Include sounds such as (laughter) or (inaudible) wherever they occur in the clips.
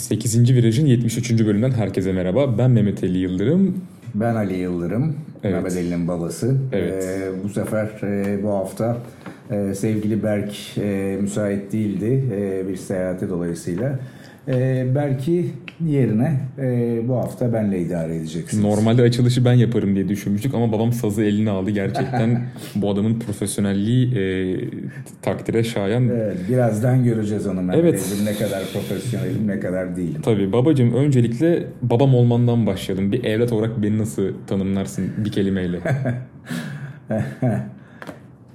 8. Viraj'ın 73. bölümünden herkese merhaba. Ben Mehmet Ali Yıldırım. Ben Ali Yıldırım, Evet. Mehmet Ali'nin babası. Evet. Ee, bu sefer e, bu hafta e, sevgili Berk e, müsait değildi e, bir seyahati dolayısıyla. E, Berk'i yerine e, bu hafta benle idare edeceksiniz. Normalde açılışı ben yaparım diye düşünmüştük ama babam sazı eline aldı. Gerçekten (laughs) bu adamın profesyonelliği e, takdire şayan. Evet, birazdan göreceğiz onu Mehmet Evet. Ali'cim. Ne kadar profesyonelim, ne kadar değilim. Tabii babacığım öncelikle babam olmandan başlayalım. Bir evlat olarak beni nasıl tanımlarsın bir kelimeyle? (laughs)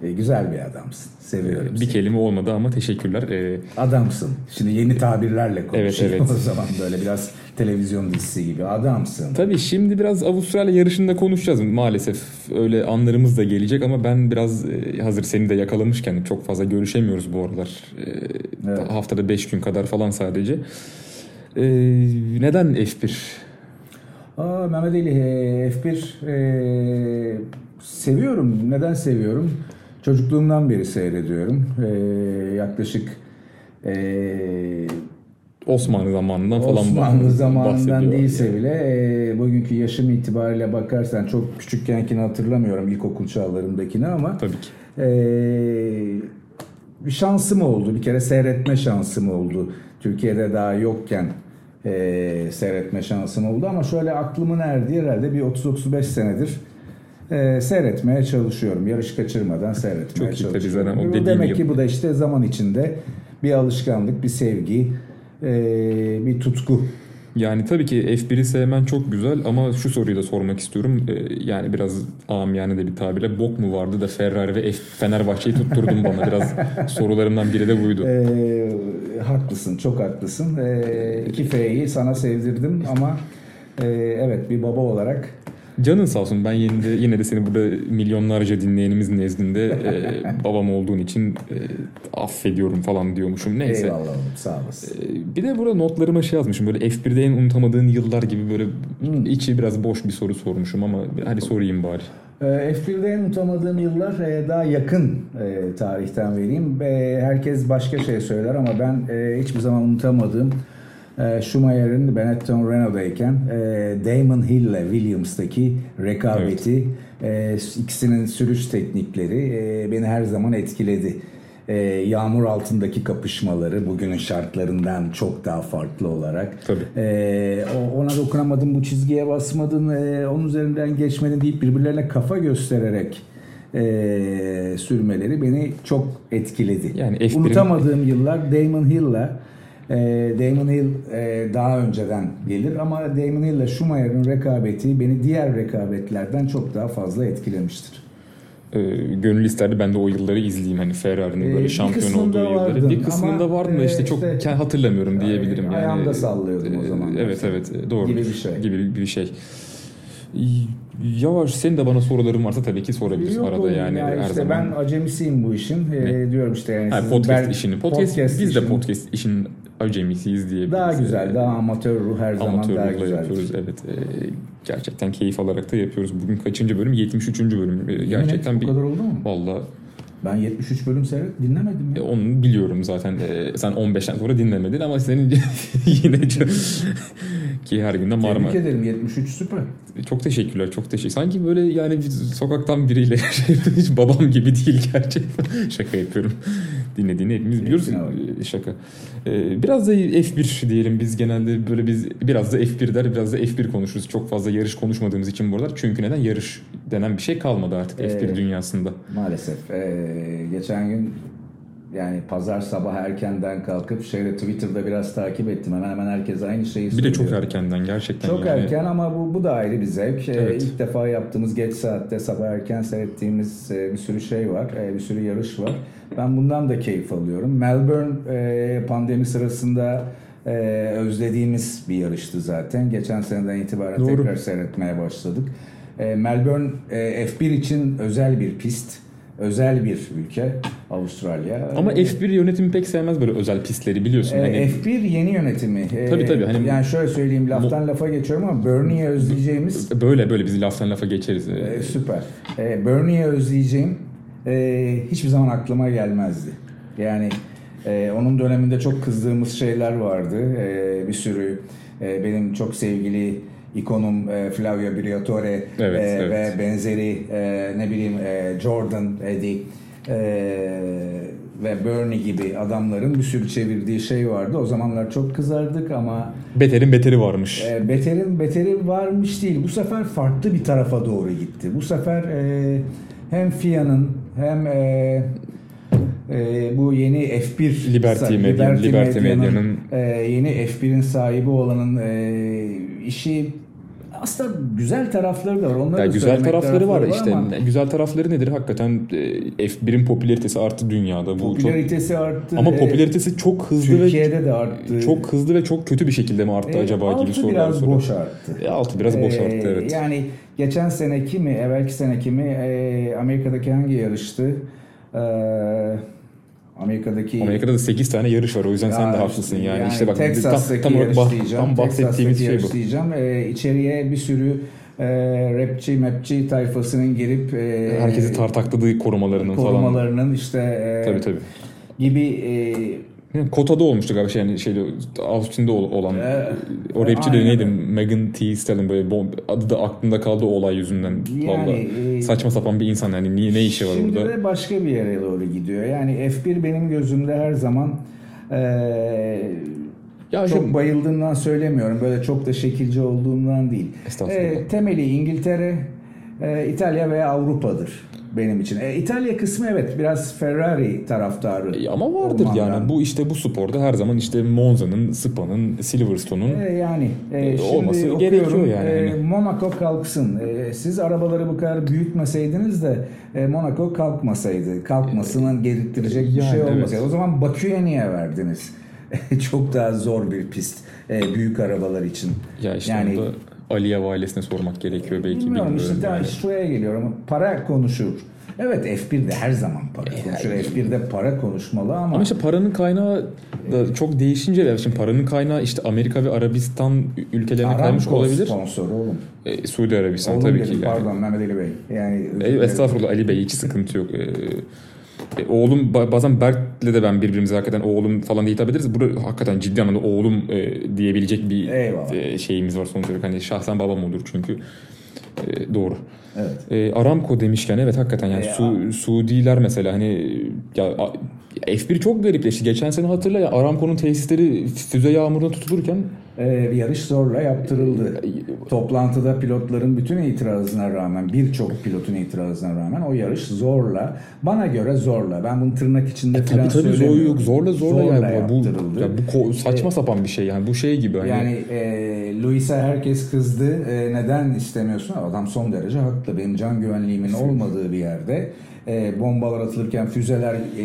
E, güzel bir adamsın. Seviyorum bir seni. kelime olmadı ama teşekkürler. E, Adamsın. Şimdi yeni tabirlerle konuşayım Evet, evet. (laughs) o zaman böyle biraz televizyon dizisi gibi. Adamsın. Tabii şimdi biraz Avustralya yarışında konuşacağız maalesef. Öyle anlarımız da gelecek ama ben biraz e, hazır seni de yakalamışken çok fazla görüşemiyoruz bu aralar. E, Evet. Haftada 5 gün kadar falan sadece. E, neden F1? Aa, Mehmet Ali e, F1 e, seviyorum. Neden seviyorum? Çocukluğumdan beri seyrediyorum. E, yaklaşık e, Osmanlı zamanından falan Osmanlı zamanından değilse bile e, bugünkü yaşım itibariyle bakarsan çok küçükkenkini hatırlamıyorum ilkokul çağlarımdakini ama Tabii ki. e, bir şansım oldu. Bir kere seyretme şansım oldu. Türkiye'de daha yokken e, seyretme şansım oldu ama şöyle aklımın erdiği herhalde bir 30-35 senedir e, seyretmeye çalışıyorum. Yarış kaçırmadan seyretmeye Çok iyi tabii çalışıyorum. Bu dediğin Demek gibi. ki bu da işte zaman içinde bir alışkanlık, bir sevgi, e, bir tutku. Yani tabii ki F1'i sevmen çok güzel ama şu soruyu da sormak istiyorum. E, yani biraz amiyane de bir tabirle bok mu vardı da Ferrari ve F- Fenerbahçe'yi tutturdun bana. Biraz (laughs) sorularımdan biri de buydu. E, haklısın, çok haklısın. E, iki F'yi sana sevdirdim ama e, evet bir baba olarak Canın sağ olsun ben yine de, yine de seni burada milyonlarca dinleyenimiz nezdinde e, (laughs) babam olduğun için e, affediyorum falan diyormuşum. Neyse. eyvallah oğlum sağ olasın. E, Bir de burada notlarıma şey yazmışım böyle F1'de en unutamadığın yıllar gibi böyle içi biraz boş bir soru sormuşum ama hadi sorayım bari. E, F1'de en unutamadığım yıllar e, daha yakın e, tarihten vereyim. Herkes başka şey söyler ama ben hiçbir zaman unutamadığım e, Schumacher'in Benetton Renault'dayken e, Damon Hill ile Williams'taki rekabeti, e, ikisinin sürüş teknikleri e, beni her zaman etkiledi. E, yağmur altındaki kapışmaları bugünün şartlarından çok daha farklı olarak. Tabii. O- ona dokunamadın, bu çizgiye basmadın, e, onun üzerinden geçmedin deyip birbirlerine kafa göstererek e, sürmeleri beni çok etkiledi. Yani F1'in Unutamadığım yıllar Damon Hill'la e, Damon Hill e, daha önceden gelir ama Damon Hill ile Schumacher'ın rekabeti beni diğer rekabetlerden çok daha fazla etkilemiştir. e, gönül isterdi ben de o yılları izleyeyim hani Ferrari'nin Ee, böyle bir şampiyon olduğu yılları. vardın Bir kısmında ama, vardım da e, işte çok işte- hatırlamıyorum diyebilirim yani. Ayağımda sallıyordum o E, zaman. Evet evet e, doğru. Gibi bir şey. Gibi bir şey. Yavaş senin de bana soruların varsa tabii ki sorabilirsin Yok arada yani ya her işte zaman. Ben acemisiyim bu işin. Ee, diyorum işte yani. Ha, podcast ben- işinin. Podcast, biz de işinin podcast işinin acemisiyiz diye. Daha güzel, daha amatör ruh her zaman amatör daha ruhla güzel. yapıyoruz. Evet. e, gerçekten keyif alarak da yapıyoruz. Bugün kaçıncı bölüm? 73. bölüm. E, gerçekten bu bir kadar oldu mu? Vallahi Ben 73 bölüm seyret dinlemedim E, ya. onu biliyorum zaten. E, sen 15'ten sonra dinlemedin ama senin (laughs) yine ki her gün de marmar. Tebrik ederim 73 süper. Çok teşekkürler, çok teşekkür. Sanki böyle yani sokaktan biriyle (laughs) hiç babam gibi değil gerçekten. (laughs) Şaka yapıyorum. Dinlediğini hepimiz biliyoruz. Keyfine bak. E, Şaka. E, Biraz da F1 diyelim biz genelde böyle biz biraz da F1 der biraz da F1 konuşuruz. Çok fazla yarış konuşmadığımız için bu aralar. Çünkü neden? Yarış denen bir şey kalmadı artık F1 Evet. dünyasında. Maalesef. Ee, geçen gün yani pazar sabah erkenden kalkıp şeyde Twitter'da biraz takip ettim. Hemen hemen herkes aynı şeyi Bir söylüyor. de çok erkenden gerçekten Çok yani. erken ama bu, bu da ayrı bir zevk. Ee, Evet. İlk defa yaptığımız geç saatte sabah erken seyrettiğimiz e, bir sürü şey var. e, Bir sürü yarış var. Ben bundan da keyif alıyorum. Melbourne e, pandemi sırasında e, özlediğimiz bir yarıştı zaten. Geçen seneden itibaren Doğru. tekrar seyretmeye başladık. E, Melbourne e, F1 için özel bir pist. Özel bir ülke Avustralya. Ama E, F1 yönetimi pek sevmez böyle özel pistleri biliyorsun. ee, Hani F1 yeni yönetimi. Ee, Tabii, tabii, hani- yani şöyle söyleyeyim laftan lafa geçiyorum ama Bernie'ye özleyeceğimiz böyle böyle biz laftan lafa geçeriz. e, süper. Ee, Bernie'ye özleyeceğim e, hiçbir zaman aklıma gelmezdi. Yani E, onun döneminde çok kızdığımız şeyler vardı. E, bir sürü e, benim çok sevgili ikonum e, Flavio Briatore Evet, e, evet. ve benzeri e, ne bileyim e, Jordan, Eddie e, ve Bernie gibi adamların bir sürü çevirdiği şey vardı. O zamanlar çok kızardık ama Beterin beteri varmış. e, beterin beteri varmış değil. Bu sefer farklı bir tarafa doğru gitti. Bu sefer e, hem FIA'nın hem e, e, bu yeni F1 Liberty Media- Liberty Media'nın, Media'nın- e, yeni F1'in sahibi olanın e, işi aslında güzel tarafları da var. Onları Ya da güzel söylemek tarafları var işte. ama Güzel tarafları nedir? Hakikaten e, F1'in popülaritesi arttı dünyada. Bu çok popülaritesi arttı. ama E, popülaritesi çok hızlı ve Türkiye'de de arttı. çok hızlı ve çok kötü bir şekilde mi arttı E, acaba gibi altı sorular biraz soruyor. boş arttı. E, altı biraz boş Ee, arttı evet. Yani geçen seneki mi, evvelki seneki mi e, Amerika'daki hangi yarıştı? Ee, Amerika'daki Amerika'da da 8 tane yarış var o yüzden sen de Ya haklısın yani. yani işte bak Texas'taki tam, tam, yarış bah- diyeceğim. tam bahsettiğimiz şey bu. diyeceğim. Ee, içeriye bir sürü e, rapçi, mapçi tayfasının girip e, Herkesi tartakladığı korumalarının falan. korumalarının işte e, Tabii tabii. gibi e, (laughs) Kota'da olmuştu galiba şey yani şeyde Austin'de ol- olan Ee, o rapçi de neydi? Megan Thee Stallion böyle bom- adı da aklımda kaldı o olay yüzünden. Yani, e, saçma sapan bir insan yani niye ne işi var Şimdi orada? de başka bir yere doğru gidiyor. Yani F1 benim gözümde her zaman e, Ya çok işte- bayıldığımdan söylemiyorum. Böyle çok da şekilci olduğumdan değil. E, temeli İngiltere, e, İtalya ve Avrupa'dır benim için. E, İtalya kısmı evet biraz Ferrari taraftarı. E, Ama vardır olmamdan. yani bu işte bu sporda her zaman işte Monza'nın, Spa'nın, Silverstone'un E, yani e, E, olması okuyorum, gerekiyor yani. e, Hani- Monaco kalksın. E, siz arabaları bu kadar büyütmeseydiniz de e, Monaco kalkmasaydı. Kalkmasının gerektirecek bir Yani şey evet. olmasaydı. O zaman Bakü'ye niye verdiniz? (laughs) Çok daha zor bir pist e, büyük arabalar için. ya işte yani da Aliyev ailesine sormak gerekiyor belki bilmiyorum bilmiyorum. işte yani. şuraya geliyorum. Para konuşur. Evet F1'de her zaman para konuşur. F1'de para konuşmalı ama, Ama işte paranın kaynağı da çok değişince de şimdi paranın kaynağı işte Amerika ve Arabistan ülkelerine kaymış Aramco olabilir. sponsoru oğlum. E, Suudi Arabistan Oğlum tabii dedim, ki. Yani. Pardon Mehmet Ali Bey. Yani E, estağfurullah Ali Bey hiç sıkıntı yok. E, e, oğlum ba- bazen Berk'le de ben birbirimize hakikaten oğlum falan diye hitap ederiz. Burada hakikaten ciddi anlamda oğlum e, diyebilecek bir e, şeyimiz var sonuç olarak. Hani şahsen babam olur çünkü. E, doğru. Evet. E, Aramco demişken evet hakikaten yani E, Su, Suudiler mesela hani ya a- F1 çok garipleşti. Geçen sene hatırla ya Aramco'nun tesisleri füze yağmuruna tutulurken Bir yarış zorla yaptırıldı. Toplantıda pilotların bütün itirazına rağmen, birçok pilotun itirazına rağmen o yarış zorla, bana göre zorla. Ben bunu tırnak içinde tabii falan tabii zor söylemiyorum. yok zorla zorla, yani bu, yaptırıldı. bu, ya bu ko- saçma sapan bir şey yani bu şey gibi hani Yani e, Luis'e herkes kızdı. E, neden istemiyorsun? Adam son derece haklı. Benim can güvenliğimin olmadığı bir yerde e, bombalar atılırken füzeler e,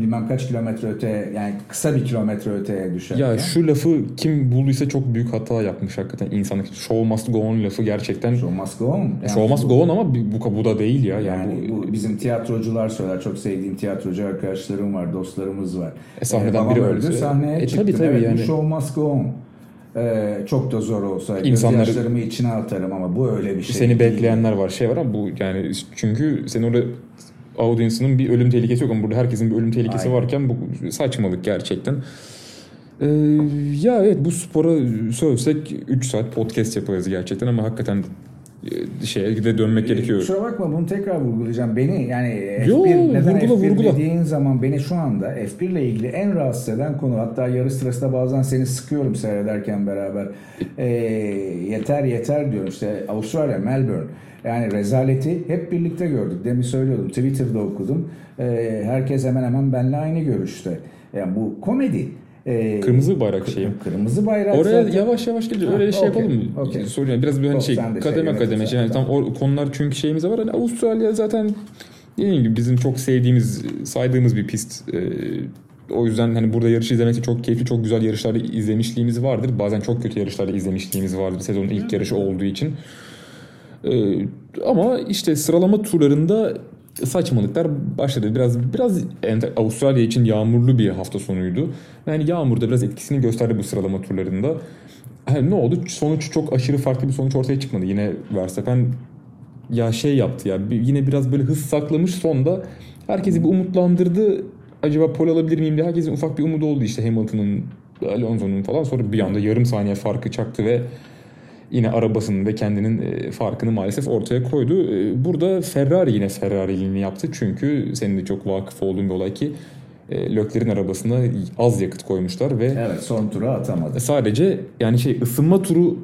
bilmem kaç kilometre öte yani kısa bir kilometre öteye düşerken. Ya şu lafı kim bulduysa çok büyük hata yapmış hakikaten insanlık. Show must go on lafı gerçekten Show must go on. Yani show must go on ama bu, bu da değil ya. Yani, Yani bu, bu bizim tiyatrocular söyler. Çok sevdiğim tiyatrocu arkadaşlarım var, dostlarımız var. E, sahneden babam biri öldü, öldü. sahneye E, çıktım. tabii, tabii evet, yani. Show must go on. Ee, çok da zor olsa İnsanları- gözyaşlarımı içine atarım ama bu öyle bir şey seni bekleyenler var şey var ama bu yani çünkü senin orada audience'ının bir ölüm tehlikesi yok ama burada herkesin bir ölüm tehlikesi Aynen. varken bu saçmalık gerçekten. Ee, ya evet bu spora sövsek 3 saat podcast yaparız gerçekten ama hakikaten şeye de dönmek gerekiyor. Kusura bakma bunu tekrar vurgulayacağım. Beni yani Yo, F1 neden vurgula, F1 vurgula. dediğin zaman beni şu anda F1 ile ilgili en rahatsız eden konu hatta yarış sırasında bazen seni sıkıyorum seyrederken beraber. Ee, yeter yeter diyorum işte Avustralya Melbourne yani rezaleti hep birlikte gördük. Demin söylüyordum Twitter'da okudum. Ee, herkes hemen hemen benimle aynı görüşte. Yani bu komedi. Ee, Kırmızı bayrak şeyi. Kırmızı bayrak Oraya zaten- yavaş yavaş geleceğiz. Ha, Öyle şey okey, yapalım mı? okey. Soruyorum. Biraz bir hani şey şey kademe yönetim kademe şey. Yani tam o konular çünkü şeyimiz var. Hani Avustralya zaten dediğim gibi bizim çok sevdiğimiz, saydığımız bir pist. Ee, o yüzden hani burada yarış izlemesi çok keyifli, çok güzel yarışlarda izlemişliğimiz vardır. Bazen çok kötü yarışlarda izlemişliğimiz vardır. Sezonun ilk yarışı olduğu için. Ee, ama işte sıralama turlarında saçmalıklar başladı. Biraz biraz Avustralya için yağmurlu bir hafta sonuydu. Yani yağmur da biraz etkisini gösterdi bu sıralama turlarında. Ha, ne oldu? Sonuç çok aşırı farklı bir sonuç ortaya çıkmadı. Yine Verstappen ya şey yaptı ya yine biraz böyle hız saklamış sonda herkesi bir umutlandırdı acaba pol alabilir miyim diye herkesin ufak bir umudu oldu işte Hamilton'ın Alonso'nun falan sonra bir anda yarım saniye farkı çaktı ve yine arabasının ve kendinin e, farkını maalesef ortaya koydu. E, burada Ferrari yine Ferrari'liğini yaptı çünkü senin de çok vakıf olduğun bir olay ki e, Lökler'in arabasına az yakıt koymuşlar ve Evet son tura atamadı. sadece yani şey ısınma turu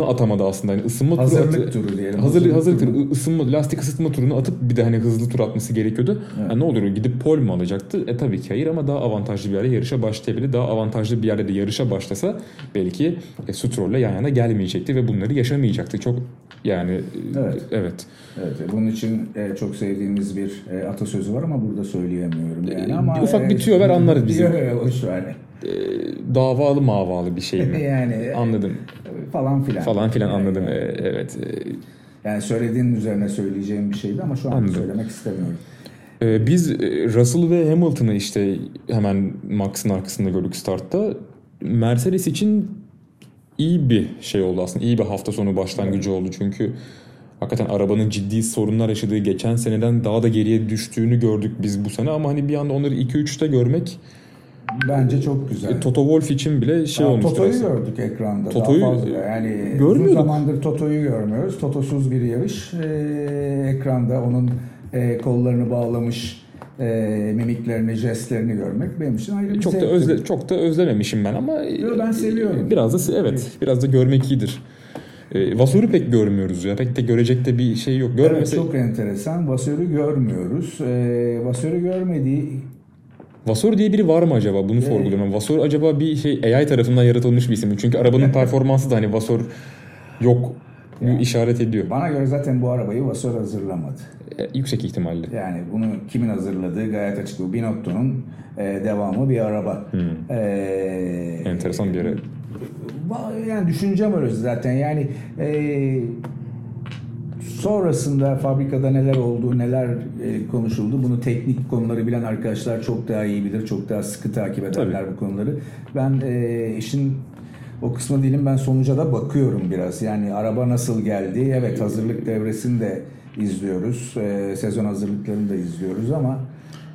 atamadı aslında. Yani ısınma turu Hazırlık atı- turu diyelim. Hazırlık, hazırlık turu. turu, ısınma, lastik ısıtma turunu atıp bir de hani hızlı tur atması gerekiyordu. Evet. Yani ne olur gidip pol mu alacaktı? E tabii ki hayır ama daha avantajlı bir yerde yarışa başlayabilir. Daha avantajlı bir yerde de yarışa başlasa belki e, Stroll'le yan yana gelmeyecekti ve bunları yaşamayacaktı. Çok yani e, Evet. evet. Evet, bunun için e, çok sevdiğimiz bir e, atasözü var ama burada söyleyemiyorum yani E, ama ufak bir tüyo ver, anlarız biz. Yok yok boş ver. E, davalı mavalı bir şey mi? yani e, Anladım. falan filan. Falan filan Yani, anladım. E, evet. E, Yani söylediğin üzerine söyleyeceğim bir şeydi ama şu an Anladım. söylemek istemiyorum. Ee, Biz e, Russell ve Hamilton'ı işte hemen Max'ın arkasında gördük startta. Mercedes için iyi bir şey oldu aslında. İyi bir hafta sonu başlangıcı oldu çünkü hakikaten arabanın ciddi sorunlar yaşadığı geçen seneden daha da geriye düştüğünü gördük biz bu sene ama hani bir anda onları 2-3'te görmek Bence çok güzel. e, Toto Wolff için bile şey Daha olmuş Toto'yu gördük ekranda. Toto'yu. Yani görmüyorduk. zamandır Toto'yu görmüyoruz. Totosuz bir yarış. Ee, ekranda onun e, kollarını bağlamış e, mimiklerini, jestlerini görmek benim için ayrı bir Çok da özle, çok da özlememişim ben ama e, Yo, ben seviyorum. Biraz da evet, biraz da görmek iyidir. E, Vasor'u pek görmüyoruz ya. Pek de görecek de bir şey yok. Evet Görmese çok enteresan. Vasör'ü görmüyoruz. Ee, Vasör'ü görmediği Vasor diye biri var mı acaba? Bunu sorguluyorum. Vasor acaba bir şey AI tarafından yaratılmış bir isim mi? Çünkü arabanın performansı da hani Vasor yok işaret ediyor. bana göre zaten bu arabayı Vasör hazırlamadı. E, yüksek ihtimalle. Yani bunu kimin hazırladığı gayet açık. Bu Binotto'nun e, devamı bir araba. Hmm. Enteresan bir yere. Yani düşüncem öyle zaten. Yani e, sonrasında fabrikada neler oldu, neler e, konuşuldu. Bunu teknik konuları bilen arkadaşlar çok daha iyi bilir, çok daha sıkı takip ederler bu konuları. Ben e, işin o kısmı değilim. Ben sonuca da bakıyorum biraz. Yani araba nasıl geldi? Evet hazırlık devresini de izliyoruz. E, sezon hazırlıklarını da izliyoruz ama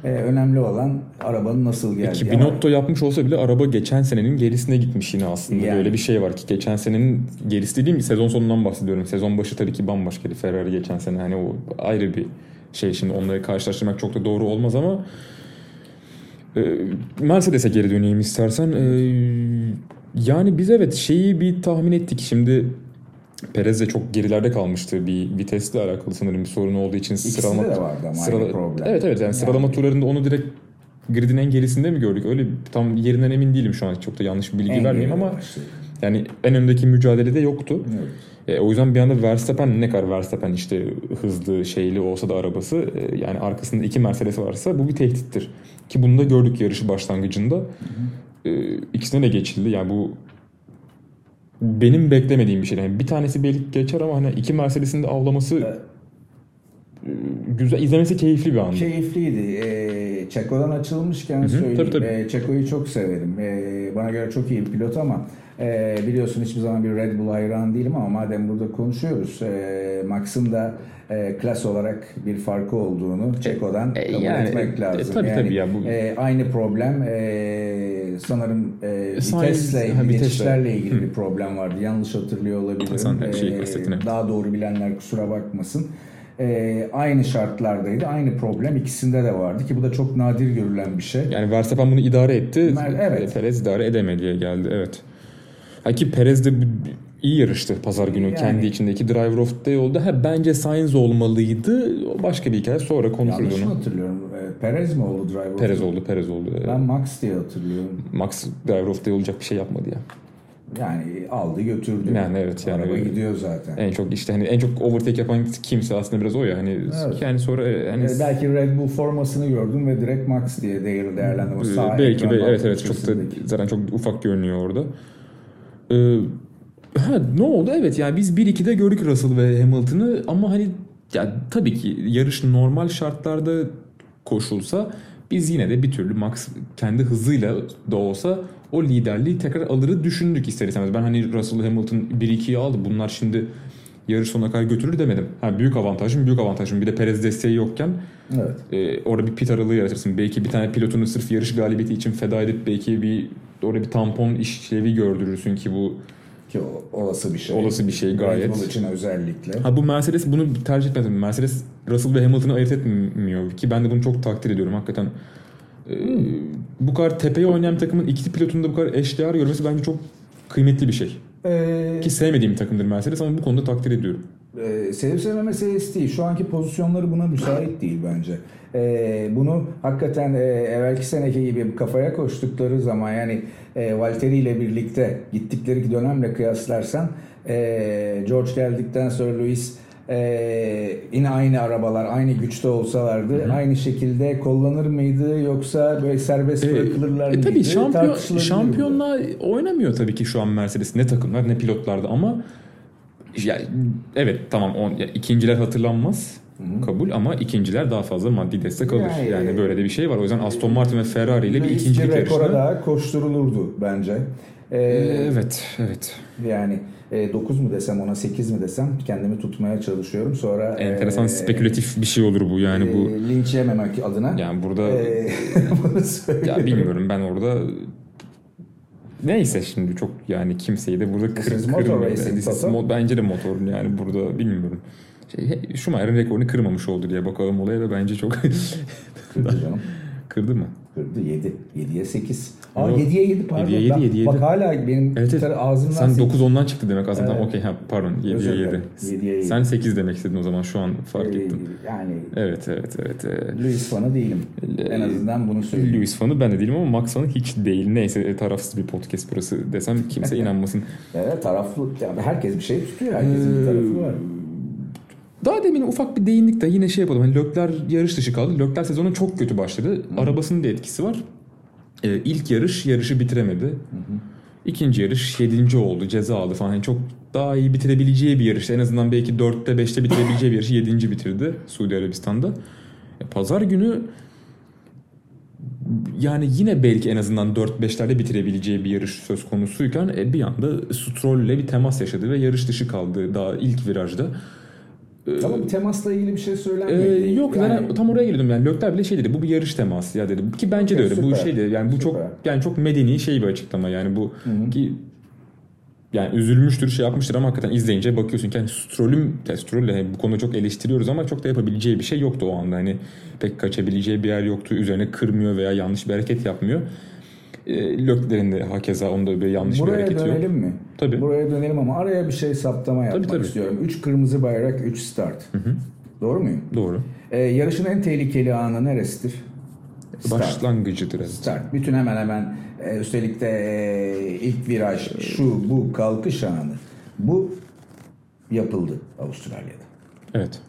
e, önemli olan arabanın nasıl geldiği. Ki Ama- Binotto yapmış olsa bile araba geçen senenin gerisine gitmiş yine aslında. Yani. Böyle bir şey var ki geçen senenin gerisi dediğim sezon sonundan bahsediyorum. Sezon başı tabii ki bambaşkaydı Ferrari geçen sene. Hani o ayrı bir şey şimdi onları karşılaştırmak çok da doğru olmaz ama e, Mercedes'e geri döneyim istersen. E, yani biz evet şeyi bir tahmin ettik. Şimdi Perez de çok gerilerde kalmıştı bir vitesle alakalı sanırım bir sorun olduğu için İkisinde sıralama de vardı ama sırala- aynı problem. Evet evet yani sıralama turlarında onu direkt gridin en gerisinde mi gördük? Öyle tam yerinden emin değilim şu an. Çok da yanlış bir bilgi En vermeyeyim ama başladı. yani en öndeki mücadelede yoktu. Evet. E, o yüzden bir anda Verstappen ne kadar Verstappen işte hızlı şeyli olsa da arabası e, yani arkasında iki Mercedes varsa bu bir tehdittir. Ki bunu da gördük yarışı başlangıcında. E, ikisine de geçildi. Yani bu benim beklemediğim bir şey. Yani bir tanesi belki geçer ama hani iki Mercedes'in de avlaması Evet. e, güzel izlemesi keyifli bir andı. Keyifliydi. Çeko'dan açılmışken hı, söyleyeyim. tabii, tabii. Ee, Çeko'yu çok severim. Ee, bana göre çok iyi bir pilot ama e, biliyorsun hiçbir zaman bir Red Bull hayran değilim ama madem burada konuşuyoruz e, Max'ın da e, klas olarak bir farkı olduğunu Çeko'dan E, kabul yani, etmek e, lazım. tabii, yani, tabii ya, bu- e, aynı problem e, sanırım e, Sainz- vitesle, ha, vitesle. geçişlerle ilgili bir problem vardı. Yanlış hatırlıyor olabilirim. Sen şey daha doğru bilenler kusura bakmasın. Ee, aynı şartlardaydı. Aynı problem ikisinde de vardı ki bu da çok nadir görülen bir şey. Yani Verstappen bunu idare etti. Mer- evet. Perez idare edemediye geldi. Evet. Ha ki Perez de iyi yarıştı pazar günü. Yani. Kendi içindeki Driver of the Day oldu. Ha, bence Sainz olmalıydı. Başka bir hikaye. Sonra konuşuruz Yanlış onu. hatırlıyorum? Ee, Perez mi oldu driver? Perez oldu. Perez oldu. Ben Max diye hatırlıyorum. Max Driver of the Day olacak bir şey yapmadı ya. Yani aldı götürdü. Yani evet, yani Araba gidiyor zaten. En çok işte hani en çok overtake yapan kimse aslında biraz o ya. Hani Evet. yani sonra e, hani Ee, belki Red Bull formasını gördüm ve direkt Max diye değer değerlendim. O sağ belki be- evet evet çok da zaten çok ufak görünüyor orada. Ee, ha ne oldu? Evet yani biz 1-2'de gördük Russell ve Hamilton'ı ama hani ya tabii ki yarış normal şartlarda koşulsa biz yine de bir türlü Max kendi hızıyla da olsa o liderliği tekrar alırı düşündük ister istemez. Ben hani Russell Hamilton 1-2'yi aldı. Bunlar şimdi yarış sonuna kadar götürür demedim. Ha, büyük avantajım büyük avantajım. Bir de Perez desteği yokken Evet. e, orada bir pit aralığı yaratırsın. Belki bir tane pilotunu sırf yarış galibiyeti için feda edip belki bir orada bir tampon işlevi gördürürsün ki bu Ki olası bir şey. Olası bir şey Red gayet. Bull için özellikle. Ha bu Mercedes bunu tercih etmedi. Mercedes Russell ve Hamilton'ı ayırt etmiyor ki ben de bunu çok takdir ediyorum hakikaten. Ee, bu kadar tepeye oynayan bir takımın iki pilotunu da bu kadar eşdeğer görmesi bence çok kıymetli bir şey. Ee, Ki sevmediğim bir takımdır Mercedes ama bu konuda takdir ediyorum. e, sevip sevme meselesi değil. Şu anki pozisyonları buna müsait değil bence. E, bunu hakikaten e, evvelki seneki gibi kafaya koştukları zaman yani e, Valtteri ile birlikte gittikleri dönemle kıyaslarsan e, George geldikten sonra Lewis e, yine aynı arabalar aynı güçte olsalardı aynı şekilde kullanır mıydı yoksa böyle serbest Ee, bırakılırlar e mıydı? tabii şampiyon, şampiyonla oynamıyor tabii ki şu an Mercedes. Ne takımlar ne pilotlarda ama yani, evet tamam on, ya, ikinciler hatırlanmaz kabul ama ikinciler daha fazla maddi destek alır. Yani- Yani, böyle de bir şey var. O yüzden Aston Martin ve Ferrari ile bir ikincilik rekora yarışında. daha koşturulurdu bence. Ee, evet, evet. Yani e, 9 mu desem ona 8 mi desem kendimi tutmaya çalışıyorum. Sonra Enteresan e, spekülatif bir şey olur bu yani e, bu. linç yememek adına. Yani burada e, (laughs) ya bilmiyorum ben orada neyse şimdi çok yani kimseyi de burada kır, kırmıyor. bence de motor yani burada bilmiyorum. Şey, Schumacher'ın rekorunu kırmamış oldu diye bakalım olaya da bence çok Kırdı canım. (laughs) kırdı mı? Kırdı 7. 7'ye 8. Aa Yok. 7'ye 7 pardon. 7'ye 7, Ben- 7'ye 7. Bak hala benim Evet, evet. ağzımdan Sen sekiz- 9 10'dan çıktı demek aslında. Evet. Okey ha pardon 7'ye Özür 7. dilerim. 7'ye 7. Sen 8 demek istedin o zaman şu an fark e, ettim. Yani Evet evet evet. Ee, Lewis fanı değilim. En azından bunu söyleyeyim. Lewis fanı ben de değilim ama Max fanı hiç değil. Neyse e, tarafsız bir podcast burası desem kimse (laughs) inanmasın. Evet, taraflı. Yani herkes bir şey tutuyor. Herkesin bir tarafı var. Daha demin ufak bir değindik de yine şey yapalım. Hani Lökler yarış dışı kaldı. Lökler sezonu çok kötü başladı. Arabasının da etkisi var. Ee, ilk yarış yarışı bitiremedi. İkinci yarış yedinci oldu. Ceza aldı falan. Yani çok daha iyi bitirebileceği bir yarıştı. En azından belki 4'te 5'te bitirebileceği bir yarışı yedinci bitirdi Suudi Arabistan'da. Pazar günü yani yine belki en azından 4-5'lerde bitirebileceği bir yarış söz konusuyken e, bir anda Stroll'le bir temas yaşadı ve yarış dışı kaldı daha ilk virajda. Ama bir temasla ilgili bir şey Ee, söylenmedi. yok Yani- zaten tam oraya geliyordum yani Lökler bile şey dedi bu bir yarış teması ya dedi ki bence de Okey, öyle bu süper. şey de yani bu çok Süper. yani çok medeni şey bir açıklama yani bu ki yani üzülmüştür şey yapmıştır ama hakikaten izleyince bakıyorsun ki hani Stroll'ün yani Stroll'le hani bu konuda çok eleştiriyoruz ama çok da yapabileceği bir şey yoktu o anda hani pek kaçabileceği bir yer yoktu üzerine kırmıyor veya yanlış bir hareket yapmıyor. E, Lökler'in de hakeza onda bir yanlış bir Buraya hareket yok. dönelim mi? Tabii. Buraya dönelim ama araya bir şey saptama yapmak tabii. istiyorum. 3 kırmızı bayrak, 3 start. Doğru muyum? Doğru. Ee, yarışın en tehlikeli anı neresidir? Start. Başlangıcıdır. evet. Start. Bütün hemen hemen e, üstelik de e, ilk viraj, şu bu kalkış anı. Bu yapıldı Avustralya'da. Evet.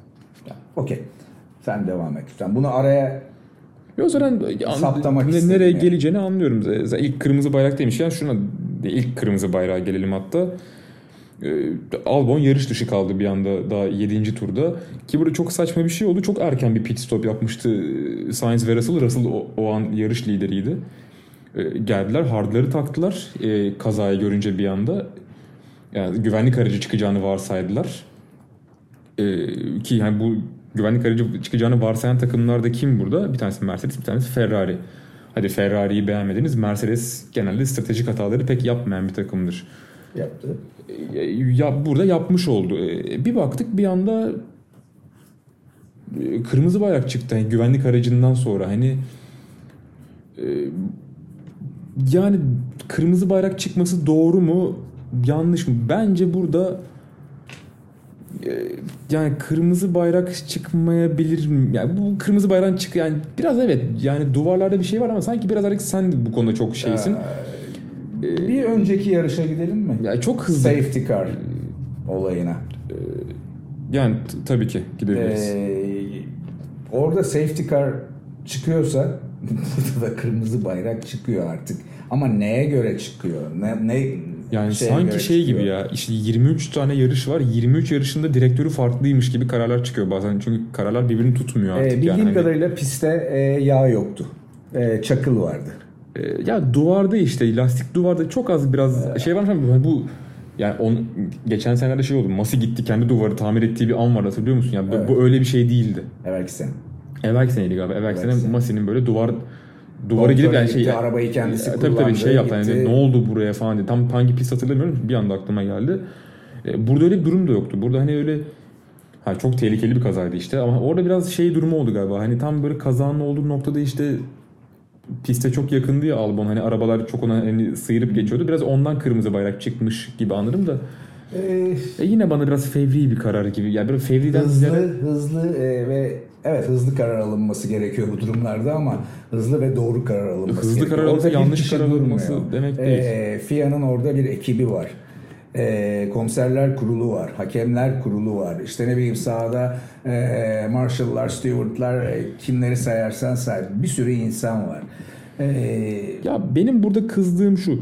Okey. Sen devam et. Sen bunu araya Yo zaten Saptamak ne- nereye yani. geleceğini anlıyorum. Z- İlk kırmızı bayrak demişken şuna ilk kırmızı bayrağa gelelim hatta. Ee, Albon yarış dışı kaldı bir anda daha 7. turda. Ki burada çok saçma bir şey oldu. Çok erken bir pit stop yapmıştı e, Sainz ve Russell. Russell o, o an yarış lideriydi. Ee, geldiler hardları taktılar e, kazayı görünce bir anda. Yani güvenlik aracı çıkacağını varsaydılar. Ee, ki yani bu güvenlik aracı çıkacağını varsayan takımlarda kim burada? Bir tanesi Mercedes, bir tanesi Ferrari. Hadi Ferrari'yi beğenmediniz. Mercedes genelde stratejik hataları pek yapmayan bir takımdır. yaptı. Ee, Ya burada yapmış oldu. Ee, Bir baktık bir anda e, kırmızı bayrak çıktı yani güvenlik aracından sonra hani e, yani kırmızı bayrak çıkması doğru mu yanlış mı? Bence burada e, yani kırmızı bayrak çıkmayabilir mi? Yani bu kırmızı bayrağın çık yani biraz evet yani duvarlarda bir şey var ama sanki biraz artık sen bu konuda çok şeysin. Ee, bir önceki yarışa gidelim mi? Ya çok hızlı. Safety car olayına. Yani t- tabii ki gidebiliriz. Ee, orada safety car çıkıyorsa (laughs) burada da kırmızı bayrak çıkıyor artık. Ama neye göre çıkıyor? Ne, ne Yani şeye sanki şey gibi ya işte 23 tane yarış var. 23 yarışında direktörü farklıymış gibi kararlar çıkıyor bazen. Çünkü kararlar birbirini tutmuyor Ee, artık. bildiğim yani. Kadarıyla pistte e, yağ yoktu. E, çakıl vardı. e, ya duvarda işte lastik duvarda çok az biraz şey var ama bu yani on, geçen senelerde şey oldu. Masi gitti kendi duvarı tamir ettiği bir an var hatırlıyor musun? Yani bu- Evet. bu öyle bir şey değildi. Evvelki sene. Evvelki seneydi galiba. Evvelki Evvelki sene sene. Masi'nin böyle duvar duvarı Kontrol gidip yani şey arabayı kendisi Ya, tabii tabii şey yaptı yani ne oldu buraya falan diye. Tam hangi pist hatırlamıyorum bir anda aklıma geldi. E, Burada öyle bir durum da yoktu. Burada hani öyle ha çok tehlikeli bir kazaydı işte ama orada biraz şey durumu oldu galiba. Hani tam böyle kazanın olduğu noktada işte piste çok yakındı ya Albon. Hani arabalar çok ona hani sıyırıp geçiyordu. Biraz ondan kırmızı bayrak çıkmış gibi anladım da. Ee, E, yine bana biraz fevri bir karar gibi. Yani böyle fevriden hızlı, ziyade- hızlı e, ve evet hızlı karar alınması gerekiyor bu durumlarda ama hızlı ve doğru karar alınması Hızlı gerekiyor. karar alınması, yanlış kişi karar alınması durmuyor. demek değil. E, FIA'nın orada bir ekibi var. E, komiserler kurulu var, hakemler kurulu var. İşte ne bileyim sahada e, marshallar, stewardlar, e, kimleri sayarsan say. Bir sürü insan var. E, Ya benim burada kızdığım şu.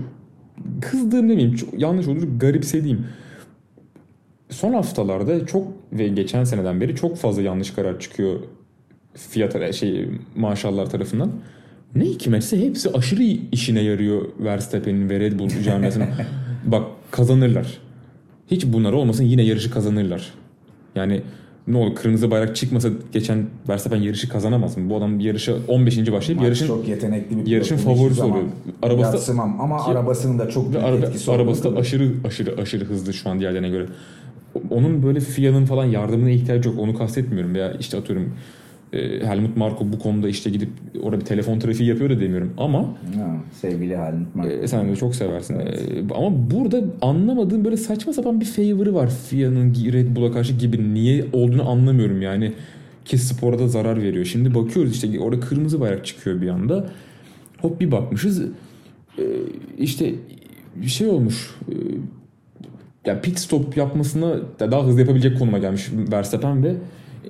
Kızdığım demeyeyim. Çok yanlış olur. Garipsediğim. Son haftalarda çok ve geçen seneden beri çok fazla yanlış karar çıkıyor fiyat şey maşallah tarafından. Ne hikmetse hepsi aşırı işine yarıyor Verstappen'in ve Red Bull camiasına. (laughs) Bak kazanırlar. Hiç bunlar olmasın yine yarışı kazanırlar. Yani ne olur kırmızı bayrak çıkmasa geçen Verstappen yarışı kazanamaz mı? Bu adam yarışa 15. başlayıp Max yarışın çok yetenekli bir yarışın favorisi oluyor. Arabası da- ama Ki- arabasının da çok büyük araba, etkisi arabası da aşırı aşırı aşırı hızlı şu an diğerlerine göre. Onun böyle FIA'nın falan yardımına ihtiyacı yok. Onu kastetmiyorum. Veya işte atıyorum e, Helmut Marko bu konuda işte gidip orada bir telefon trafiği yapıyor da demiyorum. Ama Ha, sevgili Helmut Marko. e, sen de çok seversin. E, ama burada anlamadığım böyle saçma sapan bir favor'ı var FIA'nın Red Bull'a karşı gibi. Niye olduğunu anlamıyorum yani. Ki spora da zarar veriyor. Şimdi bakıyoruz işte orada kırmızı bayrak çıkıyor bir anda. Hop bir bakmışız. E, işte bir şey olmuş. E, ya pit stop yapmasına da daha hızlı yapabilecek konuma gelmiş Verstappen ve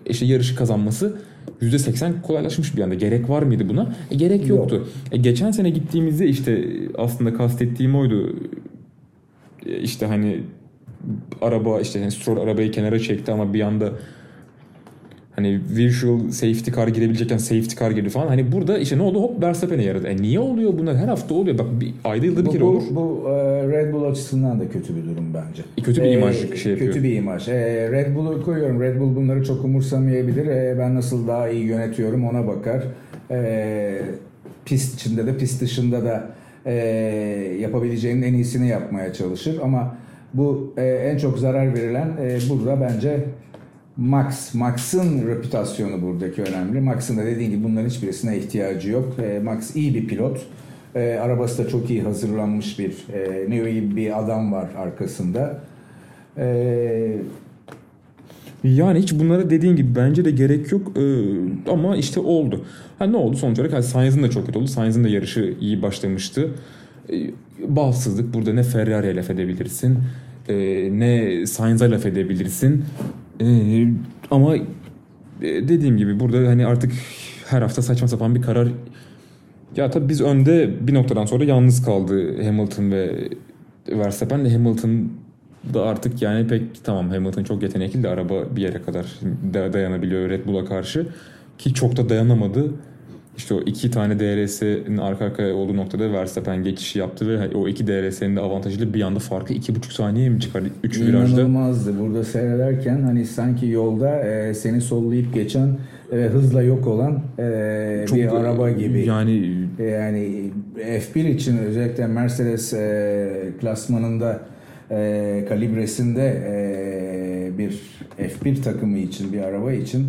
işte yarışı kazanması %80 kolaylaşmış bir anda. Gerek var mıydı buna? E, gerek Yok. yoktu. E, geçen sene gittiğimizde işte aslında kastettiğim oydu. E, işte hani araba işte hani Stroll arabayı kenara çekti ama bir anda hani virtual safety car girebilecekken safety car girdi falan. Hani burada işte ne oldu? Hop Verstappen'e yaradı. E niye oluyor bunlar? Her hafta oluyor. Bak bir ayda yılda bir Bu, kere bu, olur. bu, e, Red Bull açısından da kötü bir durum bence. E, kötü bir imaj şey yapıyor. Kötü bir imaj. E, Red Bull'u koyuyorum. Red Bull bunları çok umursamayabilir. E, ben nasıl daha iyi yönetiyorum ona bakar. E, pist içinde de pist dışında da e, yapabileceğinin en iyisini yapmaya çalışır. Ama bu e, en çok zarar verilen e, burada bence Max. Max'ın reputasyonu buradaki önemli. Max'ın da dediğin gibi bunların hiçbirisine ihtiyacı yok. E, Max iyi bir pilot. E, arabası da çok iyi hazırlanmış bir e, Neo gibi bir adam var arkasında. E, Yani hiç bunlara dediğin gibi bence de gerek yok Ee, ama işte oldu. Ha ne oldu sonuç olarak? Yani Sainz'ın da çok kötü oldu. Sainz'ın da yarışı iyi başlamıştı. Ee, bağımsızlık burada ne Ferrari'ye laf edebilirsin e, ne Sainz'a laf edebilirsin. Ee, ama e, dediğim gibi burada hani artık her hafta saçma sapan bir karar. Ya tabii biz önde bir noktadan sonra yalnız kaldı Hamilton ve Verstappen. De Hamilton da artık yani pek tamam Hamilton çok yetenekli de araba bir yere kadar da- dayanabiliyor Red Bull'a karşı. Ki çok da dayanamadı. İşte o iki tane DRS'nin arka arkaya olduğu noktada Verstappen geçişi yaptı ve o iki DRS'nin de avantajıyla bir anda farkı iki buçuk saniye mi çıkardı? Üç virajda. İnanılmazdı. Burada seyrederken hani sanki yolda e, seni sollayıp geçen e, hızla yok olan e, Çok- bir araba gibi. Yani Yani F1 için özellikle Mercedes e, klasmanında e, kalibresinde e, bir F1 takımı için bir araba için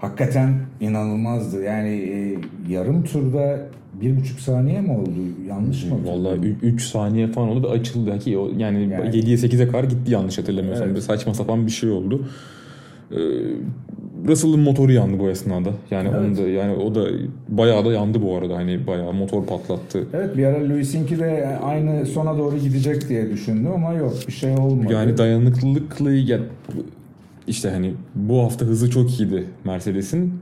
hakikaten inanılmazdı. Yani e, yarım turda bir buçuk saniye mi oldu? Yanlış mı? Vallahi 3 saniye falan oldu ve açıldı yani, Yani- 7'ye 8'e kadar gitti yanlış hatırlamıyorsam. Evet. Bir saçma sapan bir şey oldu. Ee, Russell'ın motoru yandı bu esnada. Yani Evet. onu da yani o da bayağı da yandı bu arada. Hani bayağı motor patlattı. Evet bir ara Lewis'inki de aynı sona doğru gidecek diye düşündüm ama yok bir şey olmadı. Yani dayanıklılıkla ya işte hani bu hafta hızı çok iyiydi Mercedes'in.